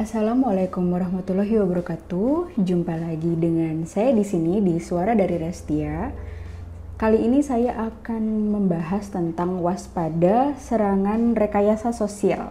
Assalamualaikum warahmatullahi wabarakatuh. Jumpa lagi dengan saya di sini di Suara dari Restia. Kali ini saya akan membahas tentang waspada serangan rekayasa sosial.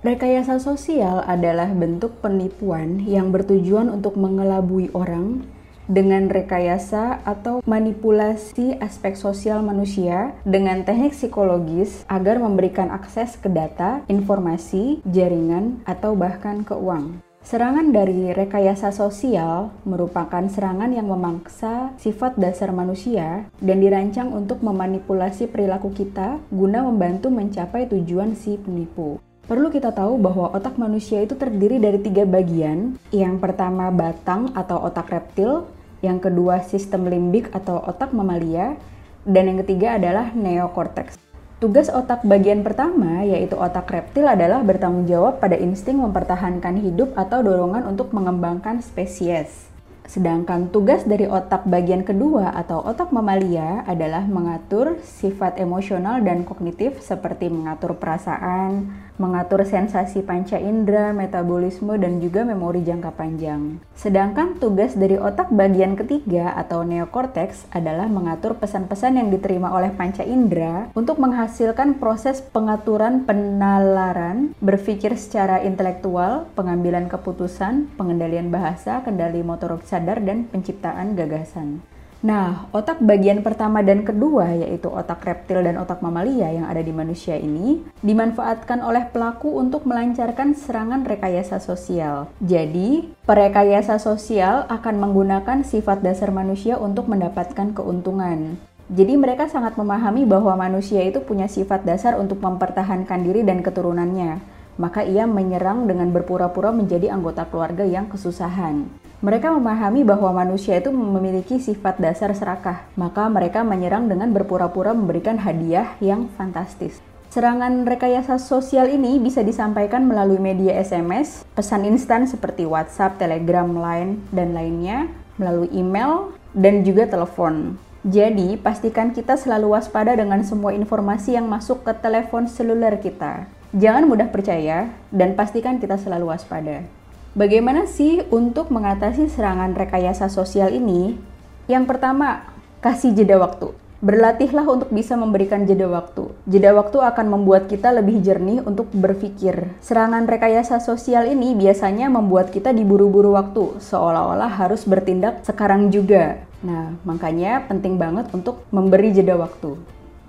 Rekayasa sosial adalah bentuk penipuan yang bertujuan untuk mengelabui orang dengan rekayasa atau manipulasi aspek sosial manusia dengan teknik psikologis agar memberikan akses ke data, informasi, jaringan, atau bahkan ke uang. Serangan dari rekayasa sosial merupakan serangan yang memaksa sifat dasar manusia dan dirancang untuk memanipulasi perilaku kita guna membantu mencapai tujuan si penipu. Perlu kita tahu bahwa otak manusia itu terdiri dari tiga bagian. Yang pertama batang atau otak reptil, yang kedua sistem limbik atau otak mamalia, dan yang ketiga adalah neokortex. Tugas otak bagian pertama, yaitu otak reptil adalah bertanggung jawab pada insting mempertahankan hidup atau dorongan untuk mengembangkan spesies. Sedangkan tugas dari otak bagian kedua atau otak mamalia adalah mengatur sifat emosional dan kognitif seperti mengatur perasaan, mengatur sensasi panca indera, metabolisme, dan juga memori jangka panjang. Sedangkan tugas dari otak bagian ketiga atau neokortex adalah mengatur pesan-pesan yang diterima oleh panca indera untuk menghasilkan proses pengaturan penalaran, berpikir secara intelektual, pengambilan keputusan, pengendalian bahasa, kendali motorik sadar, dan penciptaan gagasan. Nah, otak bagian pertama dan kedua, yaitu otak reptil dan otak mamalia yang ada di manusia ini, dimanfaatkan oleh pelaku untuk melancarkan serangan rekayasa sosial. Jadi, perekayasa sosial akan menggunakan sifat dasar manusia untuk mendapatkan keuntungan. Jadi mereka sangat memahami bahwa manusia itu punya sifat dasar untuk mempertahankan diri dan keturunannya. Maka ia menyerang dengan berpura-pura menjadi anggota keluarga yang kesusahan. Mereka memahami bahwa manusia itu memiliki sifat dasar serakah, maka mereka menyerang dengan berpura-pura memberikan hadiah yang fantastis. Serangan rekayasa sosial ini bisa disampaikan melalui media SMS, pesan instan seperti WhatsApp, Telegram, Line, dan lainnya, melalui email, dan juga telepon. Jadi, pastikan kita selalu waspada dengan semua informasi yang masuk ke telepon seluler kita. Jangan mudah percaya, dan pastikan kita selalu waspada. Bagaimana sih untuk mengatasi serangan rekayasa sosial ini? Yang pertama, kasih jeda waktu. Berlatihlah untuk bisa memberikan jeda waktu. Jeda waktu akan membuat kita lebih jernih untuk berpikir. Serangan rekayasa sosial ini biasanya membuat kita diburu-buru waktu, seolah-olah harus bertindak sekarang juga. Nah, makanya penting banget untuk memberi jeda waktu.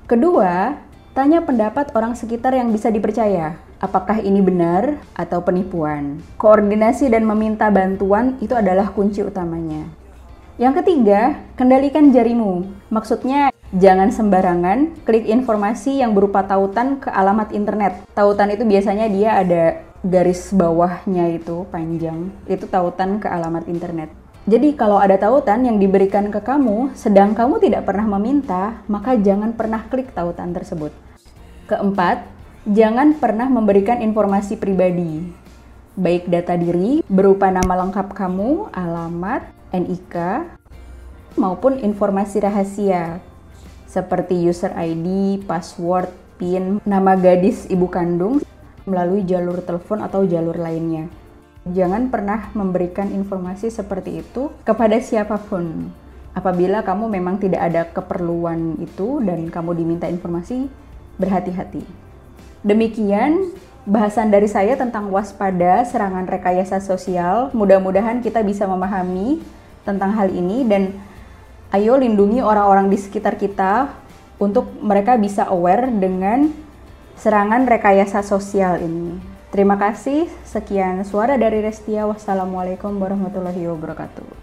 Kedua, tanya pendapat orang sekitar yang bisa dipercaya apakah ini benar atau penipuan. Koordinasi dan meminta bantuan itu adalah kunci utamanya. Yang ketiga, kendalikan jarimu. Maksudnya, jangan sembarangan klik informasi yang berupa tautan ke alamat internet. Tautan itu biasanya dia ada garis bawahnya itu panjang. Itu tautan ke alamat internet. Jadi kalau ada tautan yang diberikan ke kamu, sedang kamu tidak pernah meminta, maka jangan pernah klik tautan tersebut. Keempat, Jangan pernah memberikan informasi pribadi, baik data diri berupa nama lengkap kamu, alamat, NIK, maupun informasi rahasia seperti user ID, password, PIN, nama gadis ibu kandung melalui jalur telepon atau jalur lainnya. Jangan pernah memberikan informasi seperti itu kepada siapa pun. Apabila kamu memang tidak ada keperluan itu dan kamu diminta informasi, berhati-hati. Demikian bahasan dari saya tentang waspada serangan rekayasa sosial. Mudah-mudahan kita bisa memahami tentang hal ini dan ayo lindungi orang-orang di sekitar kita untuk mereka bisa aware dengan serangan rekayasa sosial ini. Terima kasih. Sekian suara dari Restia. Wassalamualaikum warahmatullahi wabarakatuh.